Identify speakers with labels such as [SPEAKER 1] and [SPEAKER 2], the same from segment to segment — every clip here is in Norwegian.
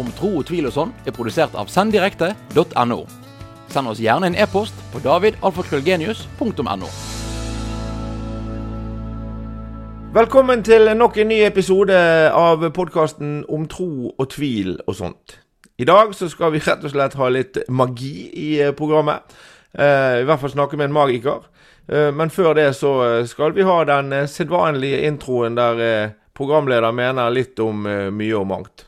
[SPEAKER 1] om tro og tvil og sånn er produsert av senddirekte.no. Send oss gjerne en e-post på davidalfakrøllgenius.no.
[SPEAKER 2] Velkommen til nok en ny episode av podkasten om tro og tvil og sånt. I dag så skal vi rett og slett ha litt magi i eh, programmet. Eh, I hvert fall snakke med en magiker. Eh, men før det så skal vi ha den sedvanlige introen der programleder mener litt om mye og mangt.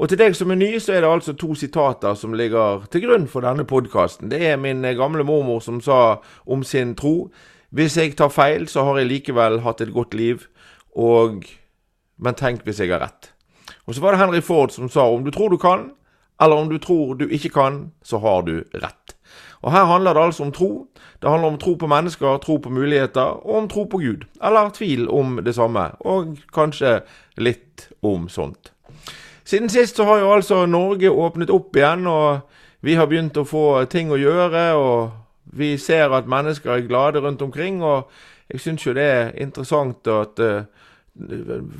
[SPEAKER 2] Og til deg som er ny, så er det altså to sitater som ligger til grunn for denne podkasten. Det er min eh, gamle mormor som sa om sin tro. Hvis jeg tar feil, så har jeg likevel hatt et godt liv. Og Men tenk hvis jeg har rett. Og så var det Henry Ford som sa om du tror du kan, eller om du tror du ikke kan, så har du rett. Og her handler det altså om tro. Det handler om tro på mennesker, tro på muligheter, og om tro på Gud. Eller tvil om det samme. Og kanskje litt om sånt. Siden sist så har jo altså Norge åpnet opp igjen, og vi har begynt å få ting å gjøre, og vi ser at mennesker er glade rundt omkring, og jeg syns jo det er interessant at uh,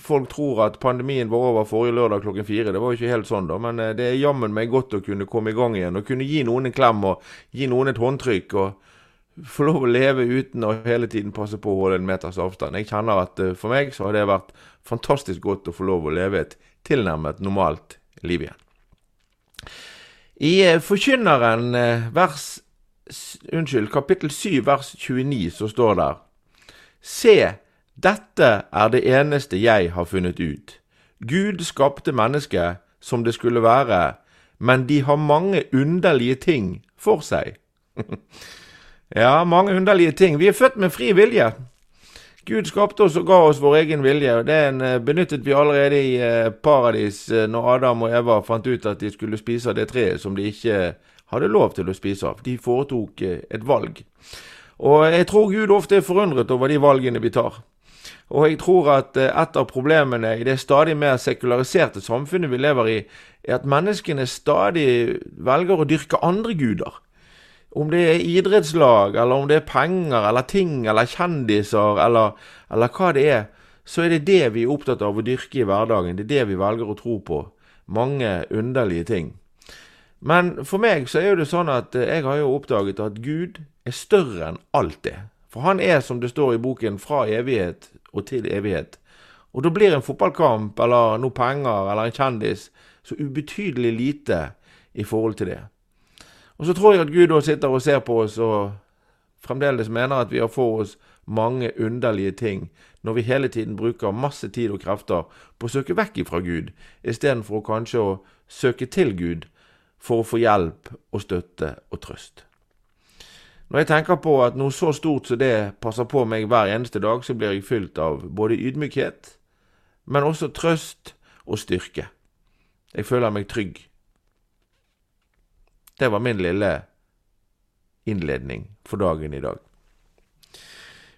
[SPEAKER 2] folk tror at pandemien var over forrige lørdag klokken fire. Det var jo ikke helt sånn, da, men uh, det er jammen meg godt å kunne komme i gang igjen, og kunne gi noen en klem og gi noen et håndtrykk. og få lov å leve uten å hele tiden passe på å holde en meters avstand. Jeg kjenner at uh, for meg så har det vært fantastisk godt å få lov å leve et tilnærmet normalt liv igjen. I Forkynneren vers Unnskyld, kapittel 7 vers 29 så står det Se, dette er det eneste jeg har funnet ut. Gud skapte mennesket som det skulle være, men de har mange underlige ting for seg. ja, mange underlige ting. Vi er født med fri vilje. Gud skapte oss og ga oss vår egen vilje, og den benyttet vi allerede i paradis når Adam og Eva fant ut at de skulle spise av det treet som de ikke hadde lov til å spise av. De foretok et valg. Og jeg tror Gud ofte er forundret over de valgene vi tar. Og jeg tror at et av problemene i det stadig mer sekulariserte samfunnet vi lever i, er at menneskene stadig velger å dyrke andre guder. Om det er idrettslag, eller om det er penger, eller ting, eller kjendiser, eller, eller hva det er, så er det det vi er opptatt av å dyrke i hverdagen. Det er det vi velger å tro på. Mange underlige ting. Men for meg så er jo det sånn at jeg har jo oppdaget at Gud er større enn alt det. For han er, som det står i boken, fra evighet og til evighet. Og da blir en fotballkamp eller noe penger eller en kjendis så ubetydelig lite i forhold til det. Og så tror jeg at Gud da sitter og ser på oss og fremdeles mener at vi har for oss mange underlige ting, når vi hele tiden bruker masse tid og krefter på å søke vekk ifra Gud, istedenfor kanskje å søke til Gud for å få hjelp og støtte og trøst. Når jeg tenker på at noe så stort som det passer på meg hver eneste dag, så blir jeg fylt av både ydmykhet, men også trøst og styrke. Jeg føler meg trygg. Det var min lille innledning for dagen i dag.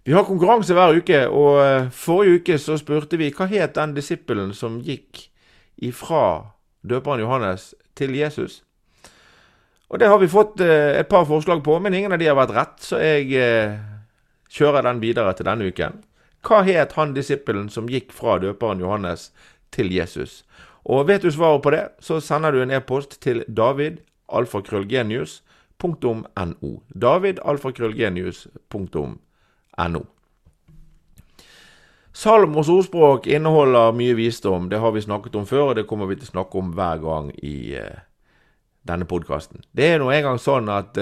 [SPEAKER 2] Vi har konkurranse hver uke, og forrige uke så spurte vi hva het den disippelen som gikk ifra døperen Johannes til Jesus? Og det har vi fått eh, et par forslag på, men ingen av de har vært rett, så jeg eh, kjører den videre til denne uken. Hva het han disippelen som gikk fra døperen Johannes til Jesus? Og vet du svaret på det, så sender du en e-post til david.alfakrøllgenius.no. David.alfakrøllgenius.no. Salmos ordspråk inneholder mye visdom. Det har vi snakket om før, og det kommer vi til å snakke om hver gang i eh, denne podkasten. Det er nå engang sånn at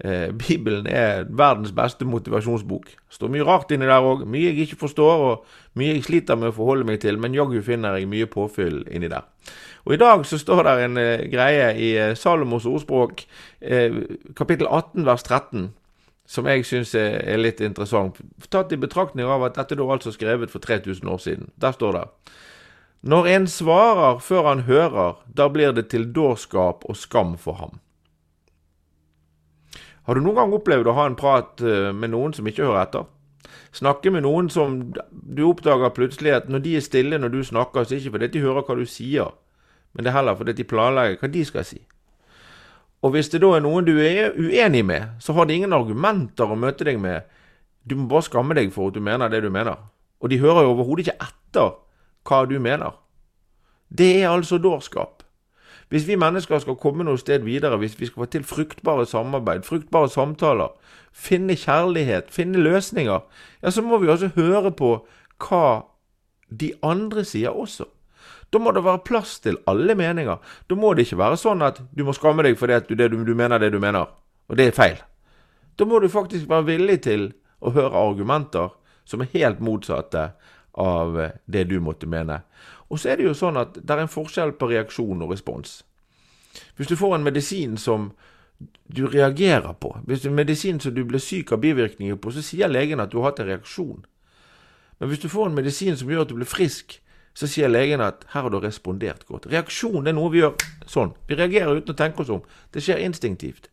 [SPEAKER 2] eh, eh, Bibelen er verdens beste motivasjonsbok. Står mye rart inni der òg. Mye jeg ikke forstår, og mye jeg sliter med å forholde meg til, men jaggu finner jeg mye påfyll inni der. Og I dag så står det en eh, greie i eh, Salomos ordspråk, eh, kapittel 18 vers 13, som jeg syns er, er, litt interessant. Tatt i betraktning av at dette da altså skrevet for 3000 år siden. Der står det når en svarer før han hører, da blir det til dårskap og skam for ham. Har du noen gang opplevd å ha en prat eh, med noen som ikke hører etter? Snakke med noen som du oppdager plutselig at når de er stille når du snakker, så er det ikke fordi de hører hva du sier, men det er heller fordi de planlegger hva de skal si. Og hvis det da er noen du er uenig med, så har de ingen argumenter å møte deg med. Du må bare skamme deg for at du mener det du mener. Og de hører jo overhodet ikke etter hva du mener. Det er altså dårskap. Hvis vi mennesker skal komme noe sted videre, hvis vi skal få til fruktbare samarbeid, fruktbare samtaler, finne kjærlighet, finne løsninger, ja, så må vi også høre på hva de andre sier også. Da må det være plass til alle meninger. Da må det ikke være sånn at du må skamme deg fordi du, du, du mener det du mener, og det er feil. Da må du faktisk være villig til å høre argumenter som er helt motsatte av det du måtte mene. Og så er det jo sånn at det er en forskjell på reaksjon og respons. Hvis du får en medisin som du reagerer på, hvis det er en medisin som du blir syk av bivirkninger på, så sier legen at du har hatt en reaksjon. Men hvis du får en medisin som gjør at du blir frisk, så sier legen at her har du respondert godt. Reaksjon er noe vi gjør sånn. Vi reagerer uten å tenke oss om. Det skjer instinktivt.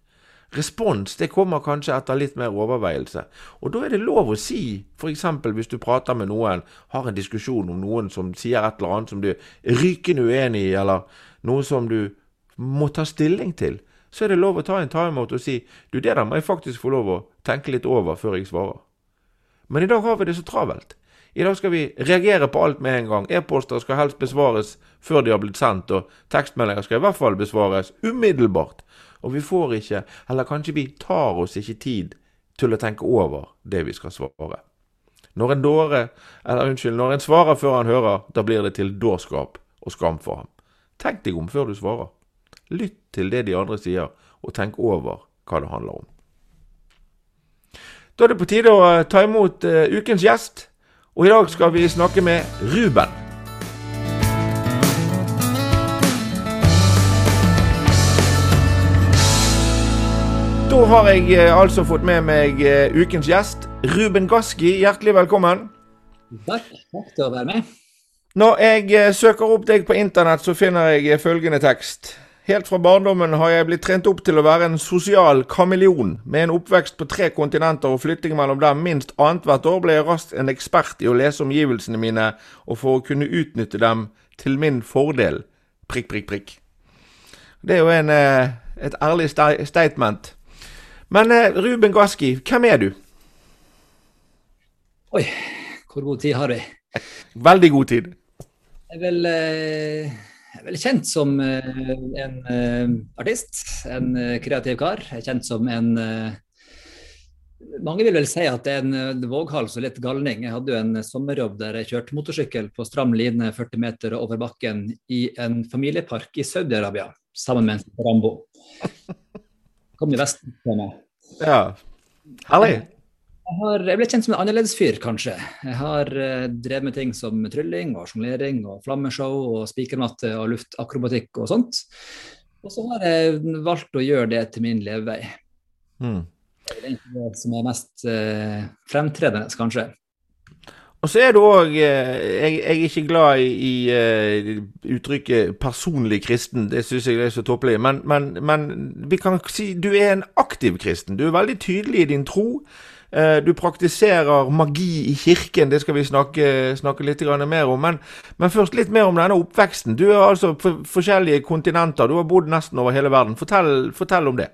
[SPEAKER 2] Respons det kommer kanskje etter litt mer overveielse. Og da er det lov å si, f.eks. hvis du prater med noen, har en diskusjon om noen som sier et eller annet som du er rykende uenig i, eller noe som du må ta stilling til, så er det lov å ta en timeout og si du, det der må jeg faktisk få lov å tenke litt over før jeg svarer. Men i dag har vi det så travelt. I dag skal vi reagere på alt med en gang. E-poster skal helst besvares før de har blitt sendt, og tekstmeldinger skal i hvert fall besvares umiddelbart. Og vi får ikke, eller kanskje vi tar oss ikke tid til å tenke over det vi skal svare. Når en dåre, eller unnskyld, når en svarer før han hører, da blir det til dårskap og skam for ham. Tenk deg om før du svarer. Lytt til det de andre sier, og tenk over hva det handler om. Da er det på tide å ta imot uh, ukens gjest, og i dag skal vi snakke med Ruben. Da har jeg eh, altså fått med meg eh, ukens gjest, Ruben Gaski. Hjertelig velkommen.
[SPEAKER 3] Takk. Takk til å være med.
[SPEAKER 2] Når jeg eh, søker opp deg på internett, så finner jeg følgende tekst. Helt fra barndommen har jeg blitt trent opp til å være en sosial kameleon. Med en oppvekst på tre kontinenter og flytting mellom dem minst annethvert år, ble jeg raskt en ekspert i å lese omgivelsene mine, og for å kunne utnytte dem til min fordel. Prikk, prikk, prikk. Det er jo en, et ærlig statement. Men eh, Ruben Gaski, hvem er du?
[SPEAKER 3] Oi, hvor god tid har vi?
[SPEAKER 2] Veldig god tid.
[SPEAKER 3] Jeg er vel, eh, jeg er vel kjent som eh, en artist, en kreativ kar. Jeg er kjent som en mange vil vel si at det er en våghals og litt galning. Jeg hadde jo en sommerjobb der jeg kjørte motorsykkel på stram line 40 meter over bakken i en familiepark i Saudi-Arabia sammen med en Rambo. Kom i Vesten til meg.
[SPEAKER 2] Ja. Herlig.
[SPEAKER 3] Jeg, har, jeg ble kjent som en annerledes fyr, kanskje. Jeg har uh, drevet med ting som trylling og sjonglering og flammeshow og spikermatte og luftakrobatikk og sånt. Og så har jeg valgt å gjøre det til min levevei. Mm. Det er egentlig det som er mest uh, fremtredende, kanskje.
[SPEAKER 2] Og så er du òg eh, jeg, jeg, er ikke glad i, i uh, uttrykket 'personlig kristen'. Det syns jeg er så tåpelig. Men, men, men, vi kan si du er en aktiv kristen. Du er veldig tydelig i din tro. Uh, du praktiserer magi i kirken, det skal vi snakke, snakke litt mer om. Men, men, først litt mer om denne oppveksten. Du er altså på forskjellige kontinenter. Du har bodd nesten over hele verden. Fortell, fortell om det.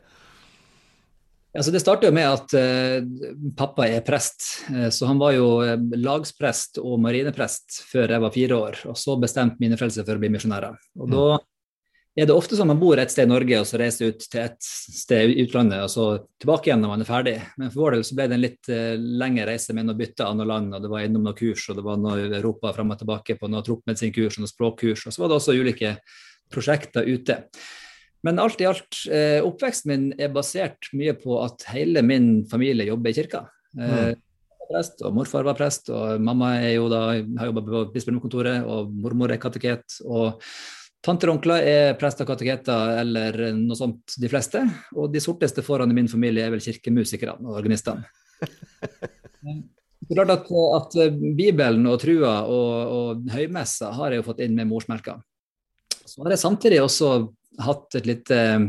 [SPEAKER 3] Altså det starter jo med at uh, pappa er prest, uh, så han var jo uh, lagsprest og marineprest før jeg var fire år. Og så bestemte mine foreldre for å bli misjonærer. Og mm. da er det ofte sånn man bor et sted i Norge og så reiser ut til et sted i utlandet og så tilbake igjen når man er ferdig. Men for vår del så ble det en litt lengre reise med noe bytte av noe land, og det var innom noen kurs, og det var noe Europa fram og tilbake på noe troppmedisinkurs og noe språkkurs, og så var det også ulike prosjekter ute. Men alt i alt, eh, oppveksten min er basert mye på at hele min familie jobber i kirka. Eh, mm. Prest, og morfar var prest, og mamma er jo da, har jobba på bispedømmekontoret, og mormor er kateket. og Tanter og onkler er prester, kateketer eller noe sånt, de fleste. Og de sorteste foran i min familie er vel kirkemusikerne og organistene. Det er klart at, at, Bibelen og trua og, og høymessa har jeg jo fått inn med morsmelka. Så har jeg samtidig også hatt et litt eh,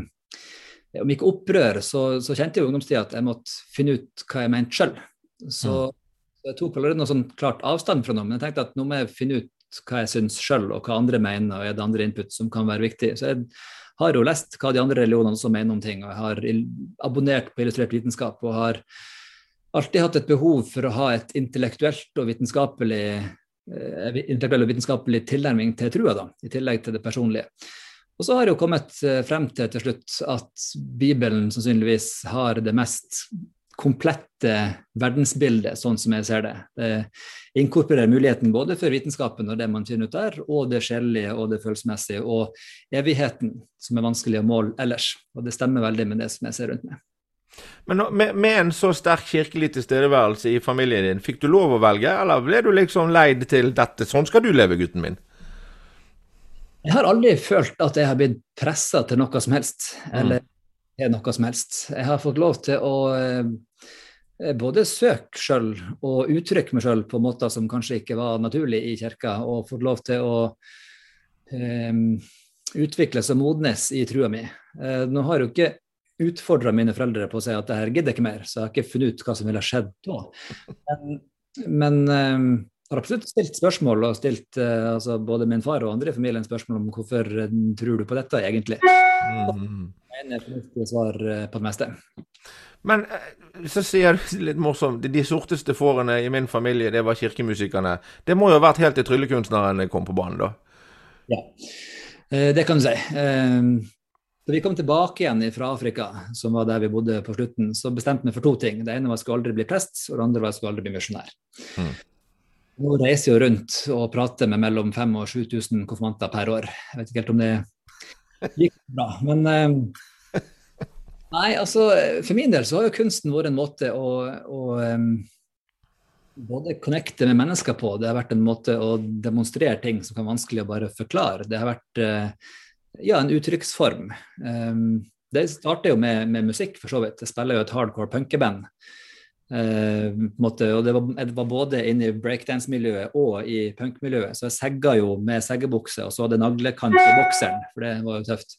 [SPEAKER 3] Om ikke opprør, så, så kjente jeg i ungdomstida at jeg måtte finne ut hva jeg mente sjøl. Så, mm. jeg tok allerede noe sånn klart avstand fra noe, men jeg tenkte at nå må jeg finne ut hva jeg syns sjøl, og hva andre mener, og er det andre input som kan være viktig. Så jeg har jo lest hva de andre religionene også mener om ting, og jeg har abonnert på illustrert vitenskap og har alltid hatt et behov for å ha et intellektuelt og vitenskapelig, eh, intellektuell og vitenskapelig tilnærming til trua, da, i tillegg til det personlige. Og så har jeg jo kommet frem til til slutt at Bibelen sannsynligvis har det mest komplette verdensbildet, sånn som jeg ser det. Det inkorporerer muligheten både for vitenskapen og det man finner ut der, og det sjelelige og det følelsesmessige, og evigheten, som er vanskelig å måle ellers. Og det stemmer veldig med det som jeg ser rundt meg.
[SPEAKER 2] Men med, med, en så sterk kirkelig tilstedeværelse i familien din, fikk du lov å velge, eller ble du liksom leid til dette? Sånn skal du leve, gutten min.
[SPEAKER 3] Jeg har aldri følt at jeg har blitt pressa til noe som helst, mm. eller til noe som helst. Jeg har fått lov til å eh, både søke sjøl og uttrykke meg sjøl på måter som kanskje ikke var naturlig i kirka, og fått lov til å um, utvikles og modnes i trua mi. Uh, nå har jo ikke utfordra mine foreldre på å si at det her gidder jeg ikke mer, så jeg har ikke funnet ut hva som ville skjedd da. Men, men um, har absolutt stilt spørsmål, og stilt uh, altså både min far og andre i familien spørsmål om hvorfor tror du på dette egentlig. Mm mener fornuftige svar eh, på det meste.
[SPEAKER 2] Men eh, så sier du litt morsomt de sorteste fårene i min familie, det var kirkemusikerne. Det må jo ha vært helt til tryllekunstneren kom på banen, da?
[SPEAKER 3] Ja, eh, det kan du si. Da vi kom tilbake igjen fra Afrika, som var der vi bodde på slutten, så bestemte vi for to ting. Det ene var at jeg skulle aldri bli prest, og det andre var at jeg skulle aldri bli misjonær. Mm. Nå reiser jo rundt og prater med mellom 5000 og 7000 konfirmanter per år. Jeg vet ikke helt om det gikk bra. Men eh, Nei, altså for min del så har jo kunsten vært en måte å, å både connecte med mennesker på. Det har vært en måte å demonstrere ting som kan vanskelig å bare forklare. Det har vært uh, ja, en uttrykksform. Det starter jo med, med, musikk, for så vidt. Jeg spiller jo et hardcore punkeband. Måte, og det var, det var både inne i breakdance-miljøet og i punk-miljøet. Så jeg segga jo med seggebukse, og så hadde naglekant på bokseren, for det var jo tøft.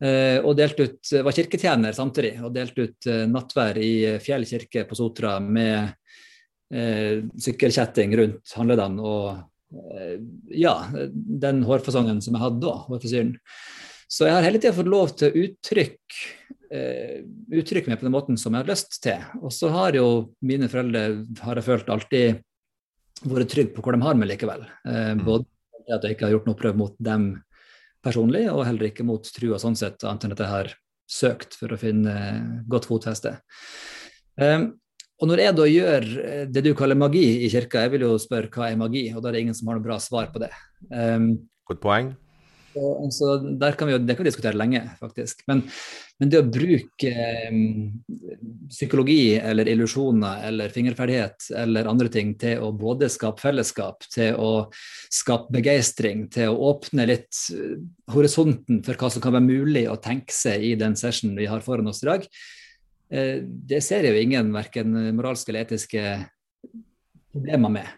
[SPEAKER 3] Uh, og delte ut, var kirketjener samtidig, og delte ut uh, nattvær i Fjell kirke på Sotra med sykkelkjetting rundt handledene og ja, den hårfasongen som jeg hadde da, hårfrisyren. Så jeg har hele tida fått lov til å uttrykke uh, uttrykke meg på den måten som jeg har lyst til. Og så har jo mine foreldre, har jeg følt, alltid vært trygge på hvor de har meg likevel. Eh, både at jeg ikke har gjort noe prøv mot dem personlig, og heller ikke mot trua sånn sett, annet enn at jeg har søkt for å finne godt fotfeste. Um, og når jeg da gjør det du kaller magi i kirka, jeg vil jo spørre hva er magi, og da er det ingen som har noe bra svar på det. Um,
[SPEAKER 2] Godt poeng.
[SPEAKER 3] Så, så der kan vi, det kan vi diskutere lenge, faktisk. Men, men det å bruke eh, psykologi eller illusjoner eller fingerferdighet eller andre ting til å både skape fellesskap, til å skape begeistring, til å åpne litt eh, horisonten for hva som kan være mulig å tenke seg i den sessionen vi har foran oss i dag, eh, det ser jeg jo ingen verken moralske eller etiske problemer med.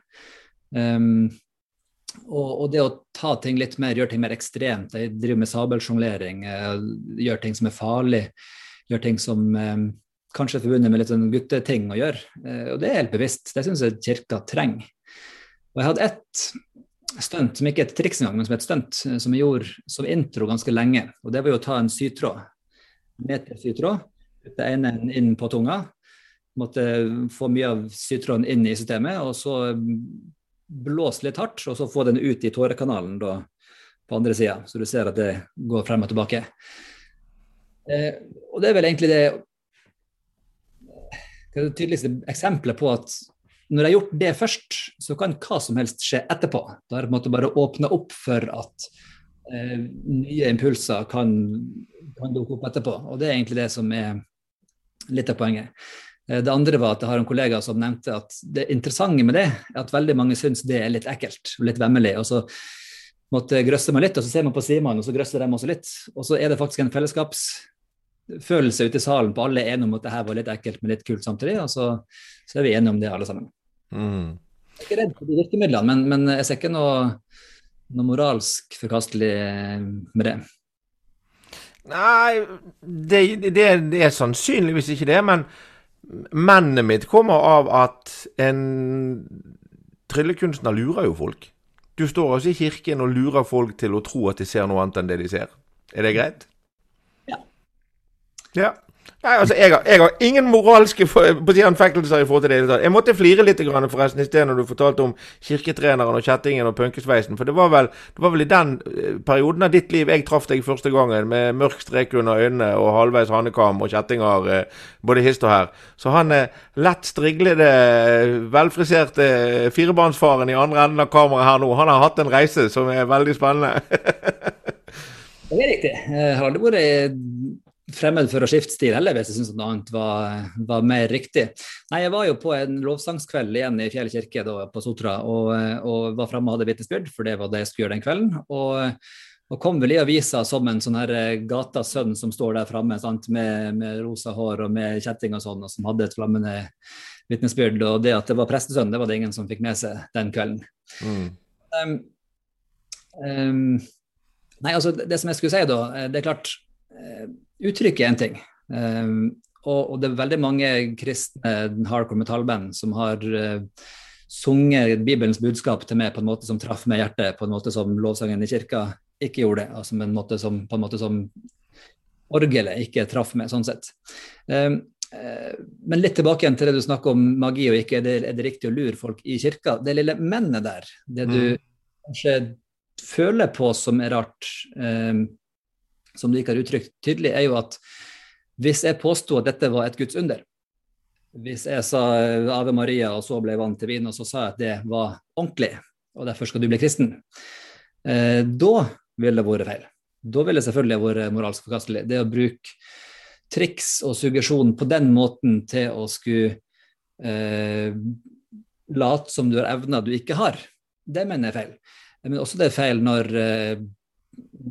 [SPEAKER 3] Um, og, og, det å ta ting litt mer, gjøre ting mer ekstremt. Jeg driver med sabelsjonglering, eh, gjør ting som er farlig. Gjør ting som eh, kanskje er forbundet med litt sånn gutteting å gjøre. Eh, og det er helt bevisst. Det syns jeg kirka trenger. Og jeg hadde ett stunt, som ikke er et triks engang, men som er et stunt, som jeg gjorde som intro ganske lenge. Og det var jo å ta en sytråd, meter sytråd, putte ene inn på tunga. Måtte få mye av sytråden inn i systemet, og så blåse litt hardt, og så få den ut i tårekanalen da, på andre sida, så du ser at det går frem og tilbake. Eh, og det er vel egentlig det, det tydeligste eksempelet på at når jeg har gjort det først, så kan hva som helst skje etterpå. Da er det på en måte bare åpne opp for at eh, nye impulser kan, kan dukke opp etterpå. Og det er egentlig det som er litt av poenget. Eh, det andre var at jeg har en kollega som nevnte at det interessante med det, er at veldig mange syns det er litt ekkelt og litt vemmelig. og så måtte grøsse meg litt, og så ser man på Simon, og så grøsser de også litt. Og så er det faktisk en fellesskapsfølelse ute i salen på alle er enige om at det her var litt ekkelt, men litt kult samtidig. Og så, så er vi enige om det, alle sammen. Mm. Jeg er ikke redd for de virkemidlene, men, men jeg ser ikke noe, noe moralsk forkastelig med det.
[SPEAKER 2] Nei, det, det, det er sannsynligvis ikke det, men Mennet mitt kommer av at en tryllekunstner lurer jo folk. Du står altså i kirken og lurer folk til å tro at de ser noe annet enn det de ser. Er det greit?
[SPEAKER 3] Ja.
[SPEAKER 2] Ja. Nei, altså, jeg har, jeg har ingen moralske anfektelser i forhold til det. Jeg måtte flire litt forresten i sted når du fortalte om kirketreneren og kjettingen og punkesveisen. For det var, vel, det var vel i den eh, perioden av ditt liv jeg traff deg første gangen, med mørk strek under øynene og halvveis hannekam og kjettinger eh, både hist og her. Så han eh, lett striglede, velfriserte firebarnsfaren i andre enden av kameraet her nå, han har hatt en reise som er veldig spennende.
[SPEAKER 3] det er riktig. Jeg har aldri vært fremmed for å skifte stil heller, hvis jeg syns noe annet var, var, mer riktig. Nei, Jeg var jo på en lovsangskveld igjen i Fjell kirke da, på Sotra, og, og var framme og hadde vitnesbyrd, for det var det jeg skulle gjøre den kvelden. Og, og kom vel i avisa som en sånn her eh, gatas sønn som står der framme med, med, rosa hår og med kjetting og sånn, og som hadde et flammende vitnesbyrd. Og det at det var prestesønn, det var det ingen som fikk med seg den kvelden. Mm. Um, um, nei, altså det, som jeg skulle si da, eh, det er klart Uttrykket er én ting. Um, og, og, det er veldig mange kristne hardcore metallband som har uh, sunget Bibelens budskap til meg på en måte som traff meg i hjertet, på en måte som lovsangen i kirka ikke gjorde det. Altså en måte som, på en måte som orgelet ikke traff meg, sånn sett. Um, men litt tilbake igjen til det du snakker om magi og ikke er det, er det riktig å lure folk i kirka. Det lille mennet der, det du mm. kanskje føler på som er rart, um, som du ikke har uttrykt tydelig, er jo at hvis jeg påsto at dette var et Guds under, hvis jeg sa Ave Maria og så ble vann til vin, og så sa jeg at det var ordentlig, og derfor skal du bli kristen, eh, da ville det vært feil. Da ville det selvfølgelig vært moralsk forkastelig. Det å bruke triks og suggesjon på den måten til å skulle eh, late som du har evner du ikke har, det mener jeg er feil. Men også det er feil når eh,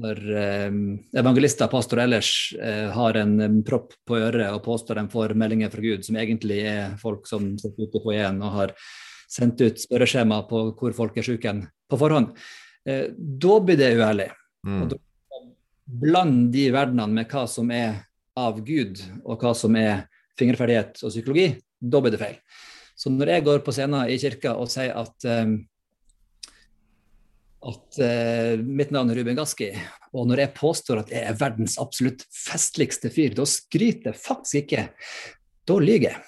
[SPEAKER 3] når eh, evangelister, pastor ellers, eh, har en propp på øret og påstår de får meldinger fra Gud, som egentlig er folk som sitter ute på igjen og har sendt ut spørreskjema på hvor folk er syke på forhånd, eh, da blir det uærlig. Mm. Og da Bland de verdenene med hva som er av Gud, og hva som er fingerferdighet og psykologi, da blir det feil. Så når jeg går på scenen i kirka og sier at um, at uh, mitt navn er Ruben Gaski. Og når jeg påstår at jeg er verdens absolutt festligste fyr, da skryter jeg faktisk ikke. Da lyver jeg.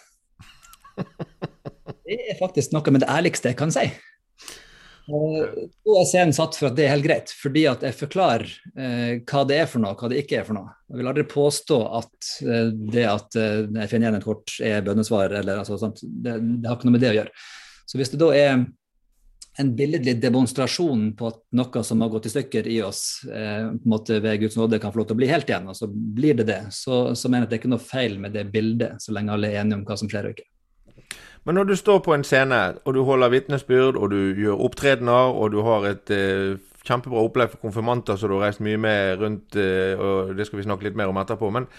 [SPEAKER 3] Det er faktisk noe med det ærligste jeg kan si. og jeg er scenen satt for at det er helt greit, fordi at jeg forklarer eh, hva det er for noe, hva det ikke er for noe. Jeg vil aldri påstå at eh, det at jeg finner igjen et kort er bønnesvar, eller altså, det, det, har ikke noe med det å gjøre. Så hvis det da er en billedlig demonstrasjon på at noe som har gått i stykker i oss, eh, på en måte ved Guds nåde kan få lov til å bli helt igjen, og så blir det det, så, så mener jeg at det er ikke noe feil med det bildet, så lenge alle er enige om hva som skjer og ikke.
[SPEAKER 2] Men når du står på en scene, og du holder vitnesbyrd, og du gjør opptredener, og du har et eh, kjempebra opplegg for konfirmanter som du har reist mye med rundt, eh, og det skal vi snakke litt mer om etterpå. men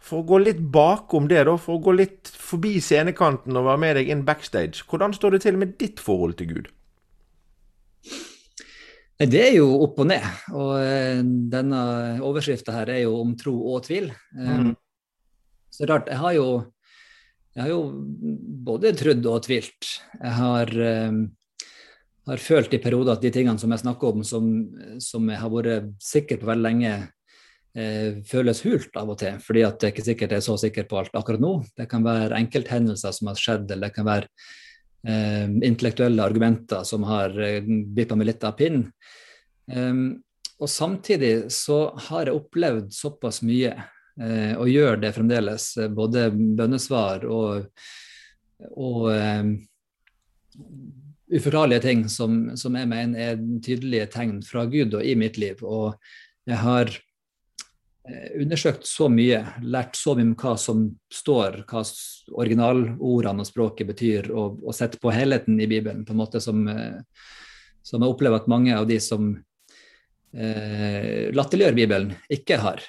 [SPEAKER 2] for å gå litt bakom det, da, for å gå litt forbi scenekanten og være med deg inn backstage, hvordan står det til med ditt forhold til Gud?
[SPEAKER 3] Det er jo opp og ned. Og eh, denne overskrifta her er jo om tro og tvil. Eh, mm. Så rart. Jeg har jo, jeg har jo både trodd og tvilt. Jeg har, eh, har, følt i perioder at de tingene som jeg snakker om, som, som jeg har vært sikker på veldig lenge, eh, føles hult av og til. Fordi at jeg ikke sikkert er så sikker på alt akkurat nå. Det kan være enkelthendelser som har skjedd, eller det kan være intellektuelle argumenter som har bippa vippa meg litt av pinnen. Um, og samtidig så har jeg opplevd såpass mye, eh, og gjør det fremdeles, eh, både bønnesvar og, og um, uforklarlige ting som, som, jeg mener er tydelige tegn fra Gud og i mitt liv. Og jeg har Eh, undersøkt så mye, lært så mye om hva som står, hva originalordene og språket betyr, og, og sett på helheten i Bibelen på en måte som, eh, som jeg opplever at mange av de som eh, latterliggjør Bibelen, ikke har.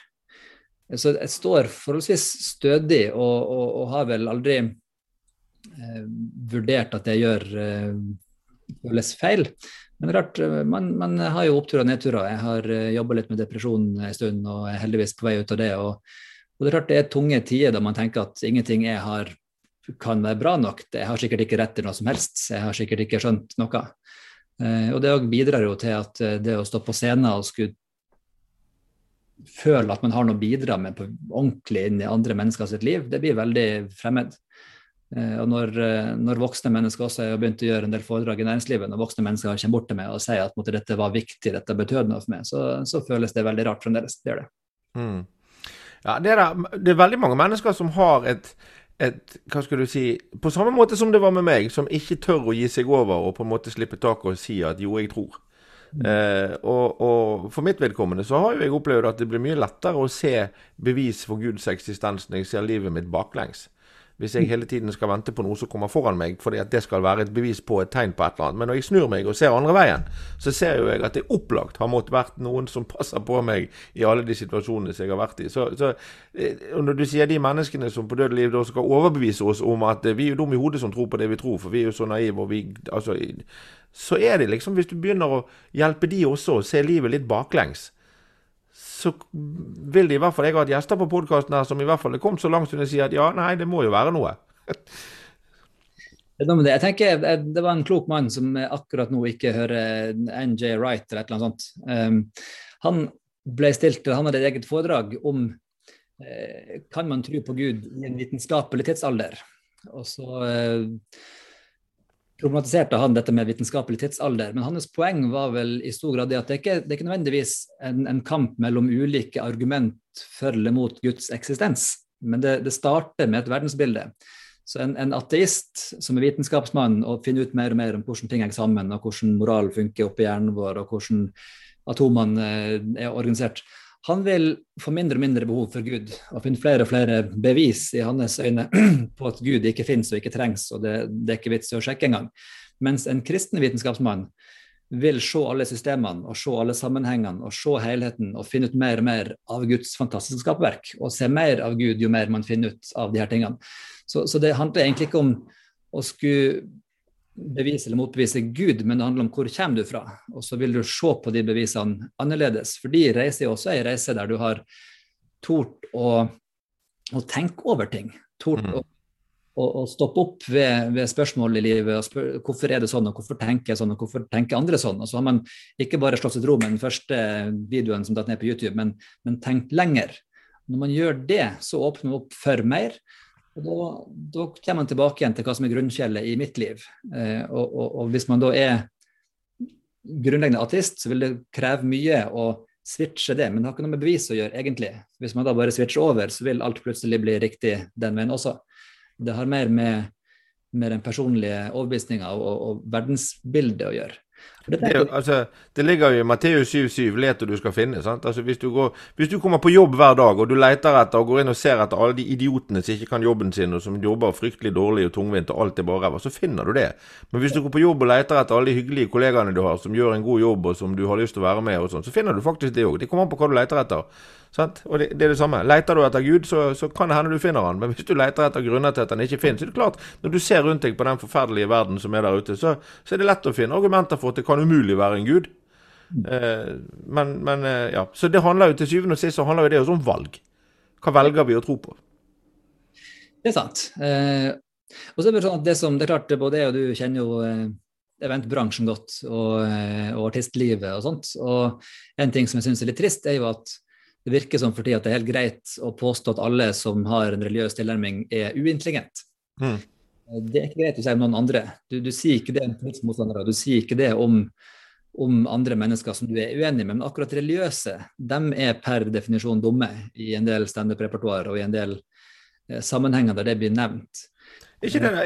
[SPEAKER 3] Så jeg står forholdsvis stødig og, og, og har vel aldri eh, vurdert at jeg gjør eh, føles feil. Men rart, eh, man, man, har jo oppturer og nedturer. Jeg har eh, jobba litt med depresjon en stund og er heldigvis på vei ut av det. Og, og det er klart det er tunge tider da man tenker at ingenting jeg har kan være bra nok. Jeg har sikkert ikke rett til noe som helst. Jeg har sikkert ikke skjønt noe. Uh, og det bidrar jo til at det å stå på scenen og skulle føle at man har noe å bidra med på ordentlig inn i andre mennesker sitt liv, det blir veldig fremmed. Eh, og når, eh, når, voksne mennesker også har begynt å gjøre en del foredrag i næringslivet, når voksne mennesker kommer bort til meg og sier at måtte, dette var viktig, dette betød noe for meg, så, så, føles det veldig rart fremdeles. Det gjør det. Mm.
[SPEAKER 2] Ja, det er, det er veldig mange mennesker som har et, et, hva skal du si På samme måte som det var med meg, som ikke tør å gi seg over og på en måte slippe taket og si at jo, jeg tror. Mm. Eh, og, og, for mitt vedkommende så har jo jeg opplevd at det blir mye lettere å se bevis for Guds eksistens når jeg ser livet mitt baklengs. Hvis jeg hele tiden skal vente på noe som kommer foran meg, fordi at det skal være et bevis på et tegn på et eller annet. Men når jeg snur meg og ser andre veien, så ser jo jeg at det opplagt har måttet vært noen som passer på meg i alle de situasjonene som jeg har vært i. Så, så eh, Når du sier de menneskene som på døde liv skal overbevise oss om at vi er jo dumme i hodet som tror på det vi tror, for vi er jo så naive og vi altså, Så er det liksom, hvis du begynner å hjelpe de også å se livet litt baklengs, så vil de i hvert fall Jeg har hatt gjester på podkasten her som i hvert fall er kommet så langt som de sier at ja, nei, det må jo være noe.
[SPEAKER 3] Jeg tenker Det var en klok mann som akkurat nå ikke hører NJ Wright eller et eller annet sånt. Um, han ble stilt, han hadde et eget foredrag om uh, kan man tro på Gud i en vitenskapelig tidsalder. Og så uh, problematiserte han dette med vitenskapelig tidsalder, men hans poeng var vel i stor grad det at det ikke det ikke nødvendigvis en, en, kamp mellom ulike argument for eller mot Guds eksistens, men det, det starter med et verdensbilde. Så en, en, ateist som er vitenskapsmann og finner ut mer og mer om hvordan ting henger sammen, og hvordan moral funker oppi hjernen vår, og hvordan atomene eh, er organisert, han vil få mindre og mindre behov for Gud og finne flere og flere bevis i hans øyne på at Gud ikke finnes og ikke trengs, og det, det er ikke vits i å sjekke engang. Mens en kristen vitenskapsmann vil se alle systemene og se alle sammenhengene og se helheten og finne ut mer og mer av Guds fantastiske skapverk, og se mer av Gud jo mer man finner ut av de her tingene. Så, så det handler egentlig ikke om å skulle bevise eller motbevise Gud, men det handler om hvor kommer du fra. Og så vil du se på de bevisene annerledes. For de reiser jo også ei reise der du har tort å, å tenke over ting. Tort mm. å, å, å, stoppe opp ved, ved, spørsmål i livet. og spør, Hvorfor er det sånn, og hvorfor tenker jeg sånn, og hvorfor tenker andre sånn? Og så har man ikke bare slått seg til ro med den første videoen som datt ned på YouTube, men, men tenkt lenger. Når man gjør det, så åpner man opp for mer. Og da, da, kommer man tilbake igjen til hva som er grunnfjellet i mitt liv. Eh, og, og, og, hvis man da er grunnleggende ateist, så vil det kreve mye å switche det, men det har ikke noe med bevis å gjøre, egentlig. Hvis man da bare switcher over, så vil alt plutselig bli riktig den veien også. Det har mer med, med den personlige overbevisninga og, og verdensbildet å gjøre.
[SPEAKER 2] Det, altså, det, ligger jo i Matteus 7,7 let og du skal finne. sant? Altså, hvis, du går, hvis du kommer på jobb hver dag og du leter etter og går inn og ser etter alle de idiotene som ikke kan jobben sin, og som jobber fryktelig dårlig og tungvint, og alt er bare ræva, så finner du det. Men hvis du går på jobb og leter etter alle de hyggelige kollegaene du har, som gjør en god jobb, og som du har lyst til å være med, og sånn, så finner du faktisk det òg. Det kommer an på hva du leter etter. Sant? Og det, det, er det samme. Leter du etter Gud, så, så, kan det hende du finner han. Men hvis du leter etter grunner til at han ikke finnes, så er det klart, når du ser rundt deg på den forferdelige verden som er der ute, så, så er det lett å finne argumenter for at det kan umulig være en Gud. Eh, men, men eh, ja. Så det handler jo til syvende og sist så handler jo det også om valg. Hva velger vi å tro på?
[SPEAKER 3] Det er sant. Eh, og så er det sånn at det som, det er klart, både jeg og du kjenner jo eventbransjen godt, og, og artistlivet og sånt. Og en ting som jeg syns er litt trist, er jo at det virker som for tida at det er helt greit å påstå at alle som har en religiøs tilnærming, er uintelligent. Mm. Det er ikke greit å si om noen andre. Du, du sier ikke det om politiske motstandere, du sier ikke det om, om, andre mennesker som du er uenig med. Men akkurat religiøse, de er per definisjon dumme i en del standup-repertoar og i en del eh, sammenhenger der det blir nevnt.
[SPEAKER 2] Ikke det,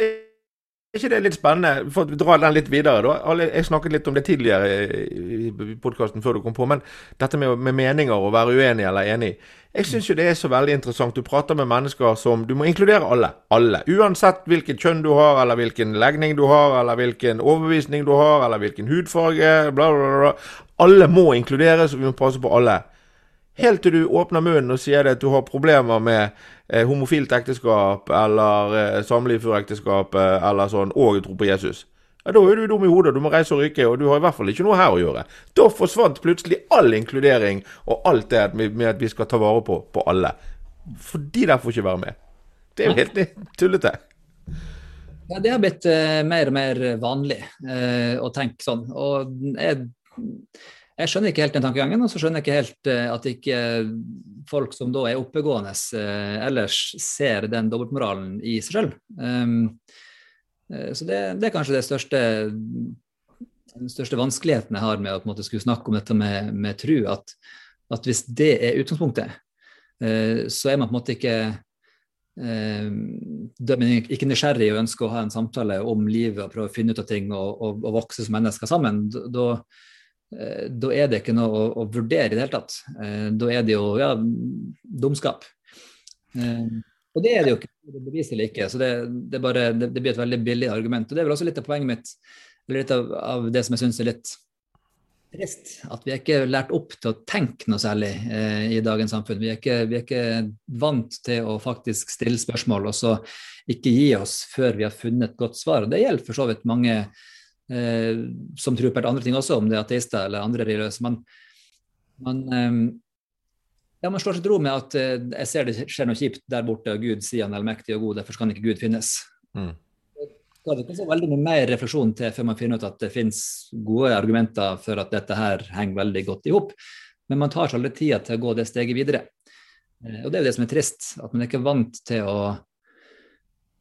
[SPEAKER 2] er ikke det litt spennende? For å dra den litt videre, da. Jeg snakket litt om det tidligere i podkasten før du kom på, men dette med, med meninger og være uenig eller enig. Jeg syns jo det er så veldig interessant. Du prater med mennesker som Du må inkludere alle. Alle. Uansett hvilket kjønn du har, eller hvilken legning du har, eller hvilken overbevisning du har, eller hvilken hudfarge, bla, bla, bla. Alle må inkluderes, og vi må passe på alle. Helt til du åpner munnen og sier at du har problemer med eh, homofilt ekteskap eller eh, samliv før ekteskap eh, eller sånn, og tror på Jesus. Ja, Da er du dum i hodet, du må reise og rykke, og du har i hvert fall ikke noe her å gjøre. Da forsvant plutselig all inkludering og alt det med at vi skal ta vare på, på alle. For de der får ikke være med. Det er jo helt tullete.
[SPEAKER 3] Ja, det har blitt uh, mer og mer vanlig uh, å tenke sånn. Og jeg jeg skjønner ikke helt den tankegangen, og så skjønner jeg ikke helt uh, at ikke folk som da er oppegående uh, ellers, ser den dobbeltmoralen i seg selv. Um, uh, så det, det, er kanskje det største den største vanskeligheten jeg har med å på en måte skulle snakke om dette med, med tru, at, at, hvis det er utgangspunktet, så er man på en måte ikke eh, ikke nysgjerrig og ønsker å ha en samtale om livet og prøve å finne ut av ting og, og, og vokse som mennesker sammen, da, eh, da er det ikke noe å, å, vurdere i det hele tatt. Eh, da er det jo ja, dumskap. Eh, og det er det jo ikke beviselig ikke. Så det, det, bare, det, det, blir et veldig billig argument. Og det er vel også litt av poenget mitt, eller litt av, av det som jeg syns er litt trist at vi er ikke lært opp til å tenke noe særlig eh, i dagens samfunn. Vi er, ikke, vi er, ikke, vant til å faktisk stille spørsmål og så ikke gi oss før vi har funnet et godt svar. Og Det gjelder for så vidt mange eh, som tror på helt andre ting også, om det er ateister eller andre religiøse. Man, man, eh, ja, man slår seg til ro med at eh, jeg ser det skjer noe kjipt der borte, og Gud sier han er mektig og god, derfor kan ikke Gud finnes. Mm er det ikke så veldig mye mer refleksjon til før man finner ut at det finnes gode argumenter for at dette her henger veldig godt i hop. Men man tar seg aldri tida til å gå det steget videre. Eh, og det er jo det som er trist, at man er ikke vant til å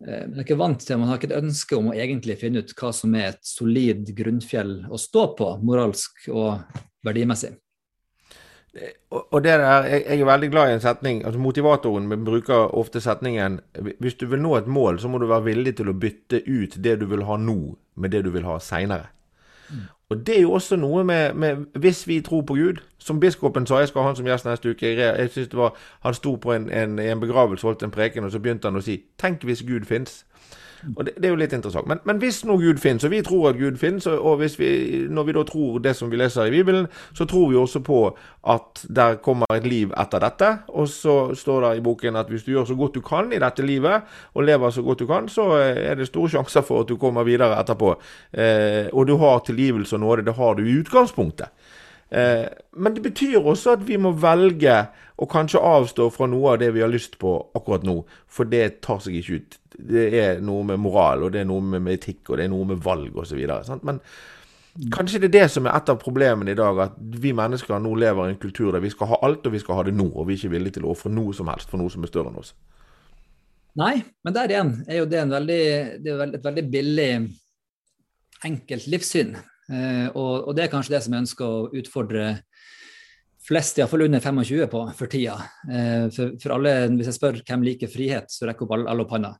[SPEAKER 3] man er ikke vant til, man har ikke et ønske om å egentlig finne ut hva som er et solid grunnfjell å stå på, moralsk og verdimessig.
[SPEAKER 2] Og det der, jeg, er veldig glad i en setning. altså Motivatoren bruker ofte setningen hvis du vil nå et mål, så må du være villig til å bytte ut det du vil ha nå, med det du vil ha seinere. Og det er jo også noe med, med, Hvis vi tror på Gud Som biskopen sa, jeg skal ha han som gjest neste uke. Jeg synes det var, Han sto på en, en, en begravelse, holdt en preken, og så begynte han å si Tenk hvis Gud fins. Og det, det, er jo litt interessant. Men, men, hvis nå Gud finnes, og vi tror at Gud finnes, og vi, når vi da tror det som vi leser i Bibelen, så tror vi også på at der kommer et liv etter dette. Og så står det i boken at hvis du gjør så godt du kan i dette livet, og lever så godt du kan, så er det store sjanser for at du kommer videre etterpå. Eh, og du har tilgivelse og nåde. Det har du i utgangspunktet. Eh, men det betyr også at vi må velge å kanskje avstå fra noe av det vi har lyst på akkurat nå, for det tar seg ikke ut. Det er noe med moral, og det er noe med, etikk, og det er noe med valg osv. Men kanskje det er det som er et av problemene i dag, at vi mennesker nå lever i en kultur der vi skal ha alt, og vi skal ha det nå, og vi er ikke villige til å ofre noe som helst for noe som er større enn oss.
[SPEAKER 3] Nei, men der igjen er jo det, veldig, det er et veldig billig, enkelt livssyn. Eh, og, og, det er kanskje det som jeg ønsker å utfordre flest, iallfall under 25 på for tida. Eh, for, for, alle, hvis jeg spør hvem liker frihet, så rekker opp alle, alle opp hånda.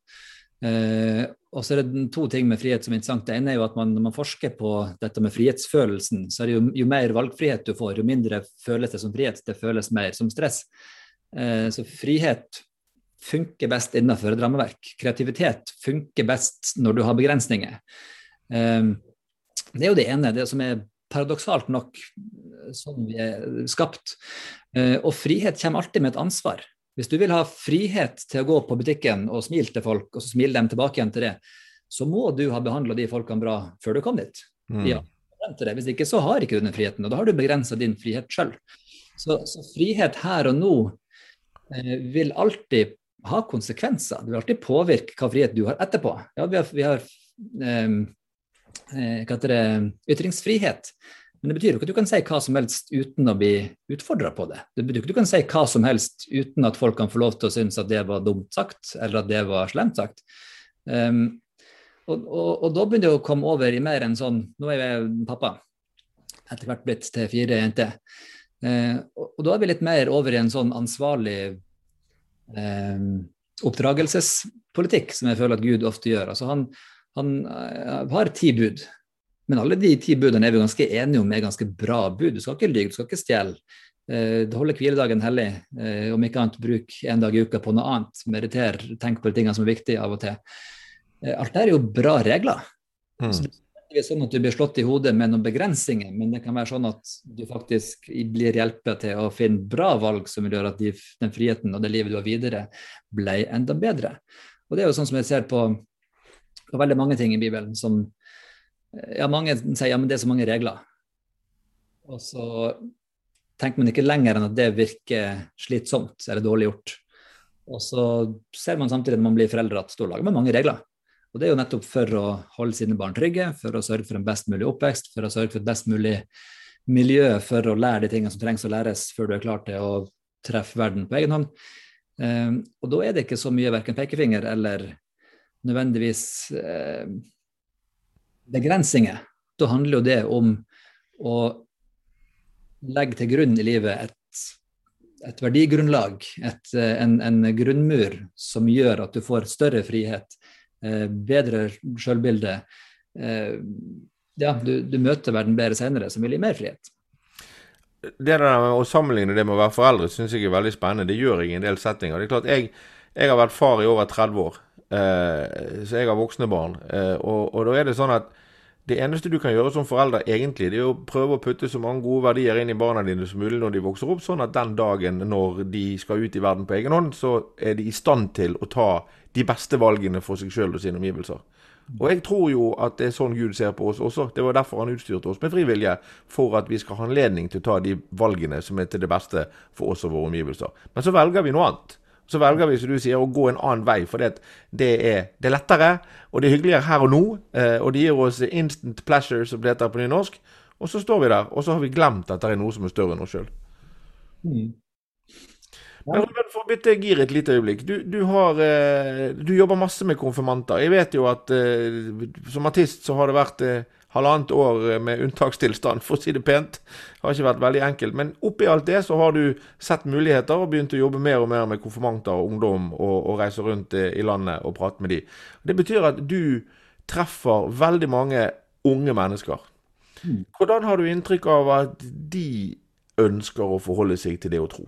[SPEAKER 3] Uh, og så er det to ting med frihet som er interessant. Det ene er jo at man, når man forsker på dette med frihetsfølelsen, så er det jo, jo mer valgfrihet du får, jo mindre føles det som frihet. Det føles mer som stress. Uh, så frihet funker best innenfor et rammeverk. Kreativitet funker best når du har begrensninger. Eh, det er jo det ene, det som er paradoksalt nok sånn vi er skapt. Eh, og frihet kommer alltid med et ansvar. Hvis du vil ha frihet til å gå på butikken og smile til folk, og så smile dem tilbake igjen til det, så må du ha behandla de folkene bra før du kom dit. Mm. Ja, Hvis ikke så har ikke du den friheten, og da har du begrensa din frihet sjøl. Så, så, frihet her og nå eh, vil alltid ha konsekvenser. Det vil alltid påvirke hva frihet du har etterpå. Ja, vi har, vi har eh, Eh, det, ytringsfrihet. Men det betyr jo ikke at du kan si hva som helst uten å bli utfordra på det. Det betyr ikke at du kan si hva som helst uten at folk kan få lov til å synes at det var dumt sagt, eller at det var slemt sagt. Um, og, og, og, da begynner det å komme over i mer enn sånn Nå er jeg pappa, etter hvert blitt til fire jenter. Uh, og, og, da er vi litt mer over i en sånn ansvarlig um, oppdragelsespolitikk, som jeg føler at Gud ofte gjør. Altså han, han uh, har ti bud, men alle de ti budene er vi ganske enige om er ganske bra bud. Du skal ikke lyve, du skal ikke stjele. Uh, det holder hviledagen hellig. Uh, om ikke annet, bruk en dag i uka på noe annet. Mediter, tenk på de tingene som er viktige av og til. alt det er jo bra regler. Mm. Så det er sånn at du blir slått i hodet med noen begrensninger, men det kan være sånn at du faktisk blir hjulpet til å finne bra valg som vil gjøre at de, den friheten og det livet du har videre, ble enda bedre. Og det er jo sånn som jeg ser på og veldig mange ting i Bibelen som Ja, mange sier ja, men det er så mange regler. Og så tenker man ikke lenger enn at det virker slitsomt eller dårlig gjort. Og så ser man samtidig når man blir foreldre at da lager man mange regler. Og det er jo nettopp for å holde sine barn trygge, for å sørge for en best mulig oppvekst, for å sørge for et best mulig miljø for å lære de tingene som trengs å læres før du er klar til å treffe verden på egen hånd. Um, og da er det ikke så mye verken pekefinger eller nødvendigvis eh, begrensninger. Da handler jo det om å legge til grunn i livet et, et verdigrunnlag, et, en, en, grunnmur som gjør at du får større frihet, eh, bedre selvbilde. Eh, ja, du, du, møter verden bedre senere, som vil gi mer frihet.
[SPEAKER 2] Det der å sammenligne det med å være foreldre syns jeg er veldig spennende. Det gjør jeg i en del settinger. Det er klart, Jeg, jeg har vært far i over 30 år, eh, så jeg har voksne barn. Eh, og, og, da er det sånn at det eneste du kan gjøre som forelder, egentlig, det er å prøve å putte så mange gode verdier inn i barna dine som mulig når de vokser opp, sånn at den dagen når de skal ut i verden på egen hånd, så er de i stand til å ta de beste valgene for seg sjøl og sine omgivelser. Og jeg tror jo at det er sånn Gud ser på oss også. Det var derfor han utstyrte oss med frivillige, for at vi skal ha anledning til å ta de valgene som er til det beste for oss og våre omgivelser. Men så velger vi noe annet. Så velger vi, som du sier, å gå en annen vei, for det, er, det er lettere, og det er hyggeligere her og nå. Eh, og det gir oss instant pleasure, som det heter på nynorsk. Og så står vi der, og så har vi glemt at det er noe som er større enn oss sjøl. Mm. Men Ruben, for å bytte gir et lite øyeblikk. Du, du, har, eh, du, jobber masse med konfirmanter. Jeg vet jo at eh, som artist så har det vært halvannet år med unntakstilstand, for å si det pent. Det har ikke vært veldig enkelt. Men oppi alt det så har du sett muligheter og begynt å jobbe mer og mer med konfirmanter og ungdom, og, og reise rundt i landet og prate med de. Det betyr at du treffer veldig mange unge mennesker. Mm. Hvordan har du inntrykk av at de ønsker å forholde seg til det å tro?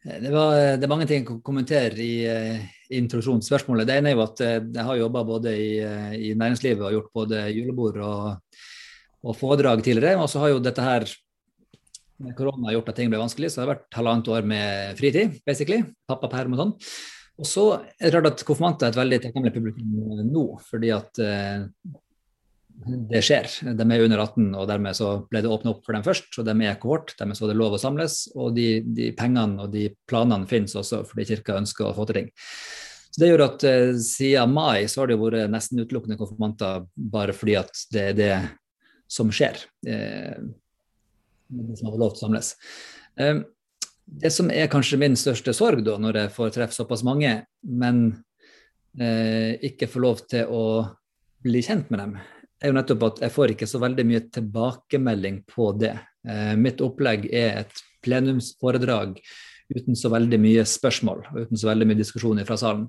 [SPEAKER 3] Det, var, det, er mange ting jeg kan kommentere i, uh, introduksjonsspørsmålet. Det ene er jo at uh, jeg har jobba både i, uh, i, næringslivet og gjort både julebord og, og foredrag tidligere. Og så har jo dette her med korona gjort at ting ble vanskelig, så det har vært halvannet år med fritid, basically. Pappaperm og sånn. Og så er det klart at konfirmanter er et veldig takknemlig publikum nå, fordi at det skjer. De er under 18, og dermed så ble det åpna opp for dem først. og De er kohort, dermed så det lov å samles. Og de, de pengene og de planene finnes også fordi kirka ønsker å få til ting. Så Det gjør at eh, siden mai så har det vært nesten utelukkende konfirmanter bare fordi at det er det som skjer. Eh, de som har lov til å samles. Eh, det som er kanskje min største sorg da, når jeg får treffe såpass mange, men eh, ikke får lov til å bli kjent med dem, er jo nettopp at jeg får ikke så veldig mye tilbakemelding på det. Eh, mitt opplegg er et plenumsforedrag uten så veldig mye spørsmål og uten så veldig mye diskusjon fra salen.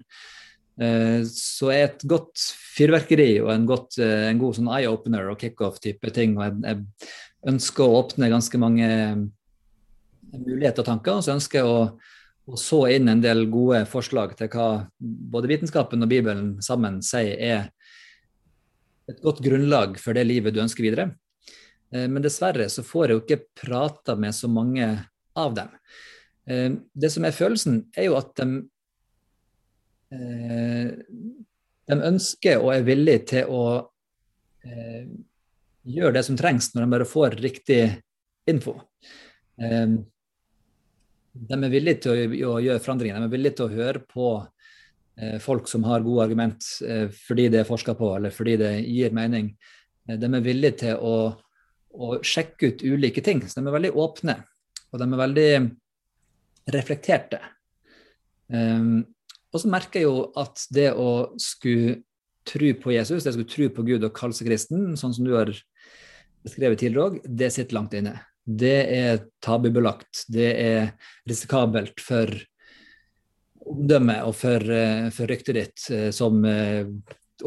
[SPEAKER 3] Eh, så er et godt fyrverkeri og en, godt, eh, en god sånn eye-opener og kickoff-type ting. og jeg, jeg, ønsker å åpne ganske mange muligheter og tanker. Og så ønsker jeg å, å så inn en del gode forslag til hva både vitenskapen og Bibelen sammen sier er et godt grunnlag for det livet du ønsker videre. Eh, men dessverre så får jeg jo ikke prata med så mange av dem. Eh, det som er følelsen, er jo at de, eh, de ønsker og er villige til å gjøre det som trengs, når de bare får riktig info. De er villige til å gjøre forandringer, de er villige til å høre på folk som har gode argument eh, fordi det er forska på, eller fordi det gir mening. Eh, de er villige til å, å, sjekke ut ulike ting. Så de er veldig åpne, og de er veldig reflekterte. Um, og så merker jeg jo at det å skulle tro på Jesus, det å skulle tro på Gud og kalle seg kristen, sånn som du har beskrevet tidligere òg, det sitter langt inne. Det er tabubelagt. Det er risikabelt for omdømme og for, eh, for, ryktet ditt eh, som eh,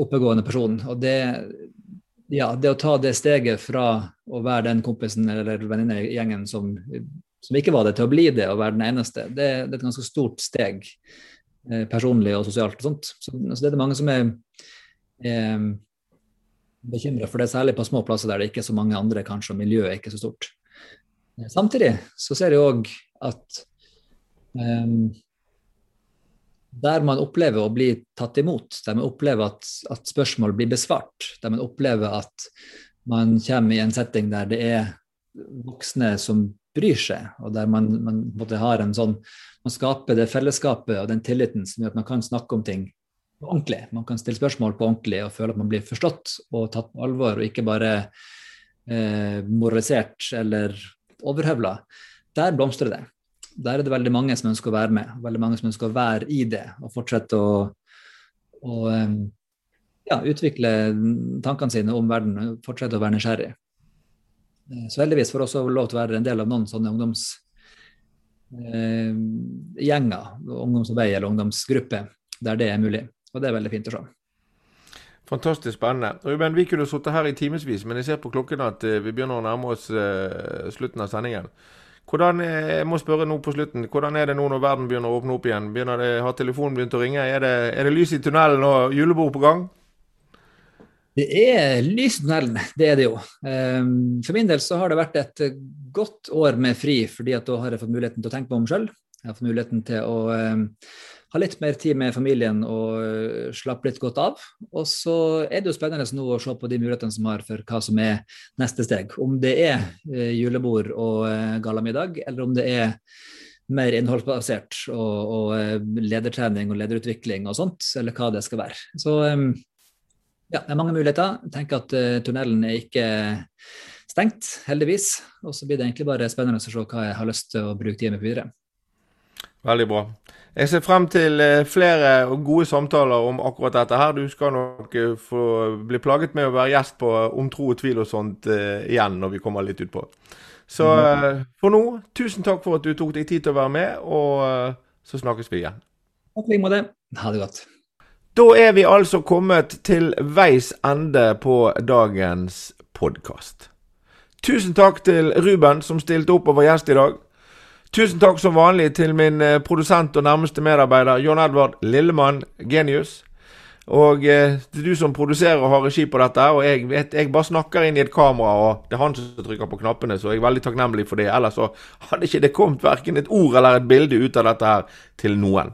[SPEAKER 3] oppegående person. Og det, ja, det å ta det steget fra å være den kompisen eller venninnegjengen som, som ikke var det, til å bli det og være den eneste, det, det er et ganske stort steg personlig og sosialt. og sånt. Så, altså, det er det mange som er, er bekymra for det, særlig på små plasser der det ikke er så mange andre, kanskje, og miljøet er ikke så stort. Samtidig så ser jeg òg at um, der man opplever å bli tatt imot, der man opplever at, at, spørsmål blir besvart, der man opplever at man kommer i en setting der det er voksne som bryr seg, og der man, man har en sånn Man skaper det fellesskapet og den tilliten som gjør at man kan snakke om ting på ordentlig. Man kan stille spørsmål på ordentlig og føle at man blir forstått og tatt på alvor, og ikke bare eh, moralisert eller overhøvla, der blomstrer det. Der er det veldig mange som ønsker å være med, veldig mange som ønsker å være i det og fortsette å, å ja, utvikle tankene sine om verden, fortsette å være nysgjerrig. Eh, så heldigvis får også lov til å være en del av noen sånne ungdomsgjenger, eh, ungdomsarbeid eller ungdomsgrupper, der det er mulig. Og det er veldig fint å se.
[SPEAKER 2] Fantastisk spennende. Ruben, vi kunne sittet her i timevis, men jeg ser på klokken at eh, vi begynner å nærme oss slutten av sendingen. Hvordan, jeg må spørre nå på slutten, hvordan er det nå når verden begynner å åpne opp igjen? Begynner det, Har telefonen begynt å ringe? Er det, er det lys i tunnelen og julebord på gang?
[SPEAKER 3] Det er lys i tunnelen, det er det jo. Ehm, for min del så har det vært et godt år med fri, fordi at da har jeg fått muligheten til å tenke meg om sjøl. Jeg har fått muligheten til å ehm, ha litt mer tid med familien og eh, slappe litt godt av. Og så er det jo spennende nå å se på de mulighetene som har for hva som er neste steg. Om det er eh, julebord og eh, gallamiddag, eller om det er mer innholdsbasert og, og ledertrening og lederutvikling og sånt, eller hva det skal være. Så ja, det er mange muligheter. Jeg tenker at tunnelen er ikke stengt, heldigvis. Og så blir det egentlig bare spennende å se hva jeg har lyst til å bruke tida mi på videre.
[SPEAKER 2] Veldig bra. Jeg ser frem til uh, flere og gode samtaler om akkurat dette her. Du skal nok uh, få bli plaget med å være gjest på Om tro og tvil og sånt igjen når vi kommer litt utpå. Så for nå, tusen takk for at du tok deg tid til å være med, og så snakkes vi igjen.
[SPEAKER 3] Takk i like måte. Ha det godt.
[SPEAKER 2] Da er vi altså kommet til veis ende på dagens podkast. Tusen takk til Ruben som stilte opp og var gjest i dag. Tusen takk som vanlig til min eh, produsent og nærmeste medarbeider John Edvard Lillemann Genius. Og eh, er du som produserer og har regi på dette. Og jeg vet, jeg bare snakker inn i et kamera, og det er han som trykker på knappene, så jeg er veldig takknemlig for det. Ellers så hadde ikke det kommet verken et ord eller et bilde ut av dette her til noen.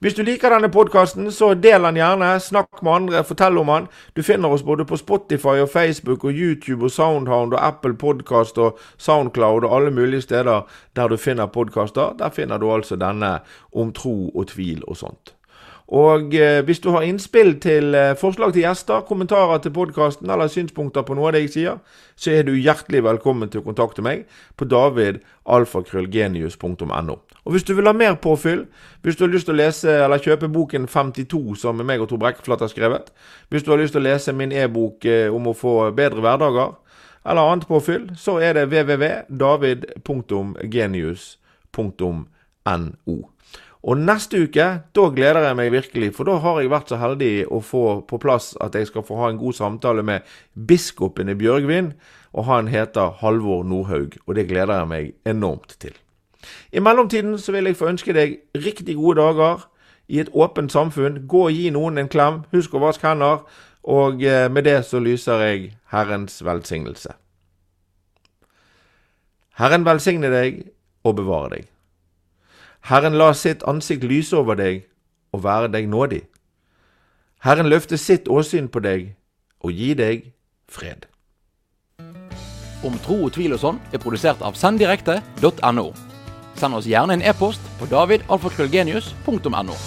[SPEAKER 2] Hvis du liker denne podkasten, så del den gjerne. Snakk med andre, fortell om den. Du finner oss både på Spotify og Facebook og YouTube og Soundhound og Apple Podkast og Soundcloud og alle mulige steder der du finner podkaster. Der finner du altså denne om tro og tvil og sånt. Og eh, hvis du har innspill til eh, forslag til gjester, kommentarer til podkasten eller synspunkter på noe av det jeg sier, så er du hjertelig velkommen til å kontakte meg på davidalfakrøllgenius.no. Og hvis du vil ha mer påfyll, hvis du har lyst til å lese eller kjøpe boken 52 som meg og Tor Brekkeflat har skrevet, hvis du har lyst til å lese min e-bok eh, om å få bedre hverdager, eller annet påfyll, så er det www.david.genius.no. Og neste uke, da gleder jeg meg virkelig, for da har jeg vært så heldig å få på plass at jeg skal få ha en god samtale med biskopen i Bjørgvin, og han heter Halvor Nordhaug, og det gleder jeg meg enormt til. I mellomtiden så vil jeg få ønske deg riktig gode dager i et åpent samfunn. Gå og gi noen en klem, husk å vaske hender, og eh, med det så lyser jeg Herrens velsignelse. Herren velsigne deg og bevare deg. Herren la sitt ansikt lyse over deg og være deg nådig. Herren løfte sitt åsyn på deg og gi deg fred.
[SPEAKER 1] Om tro og tvil og sånn er produsert av senddirekte.no. Send oss gjerne en e-post på davidalfakrøllgenius.no.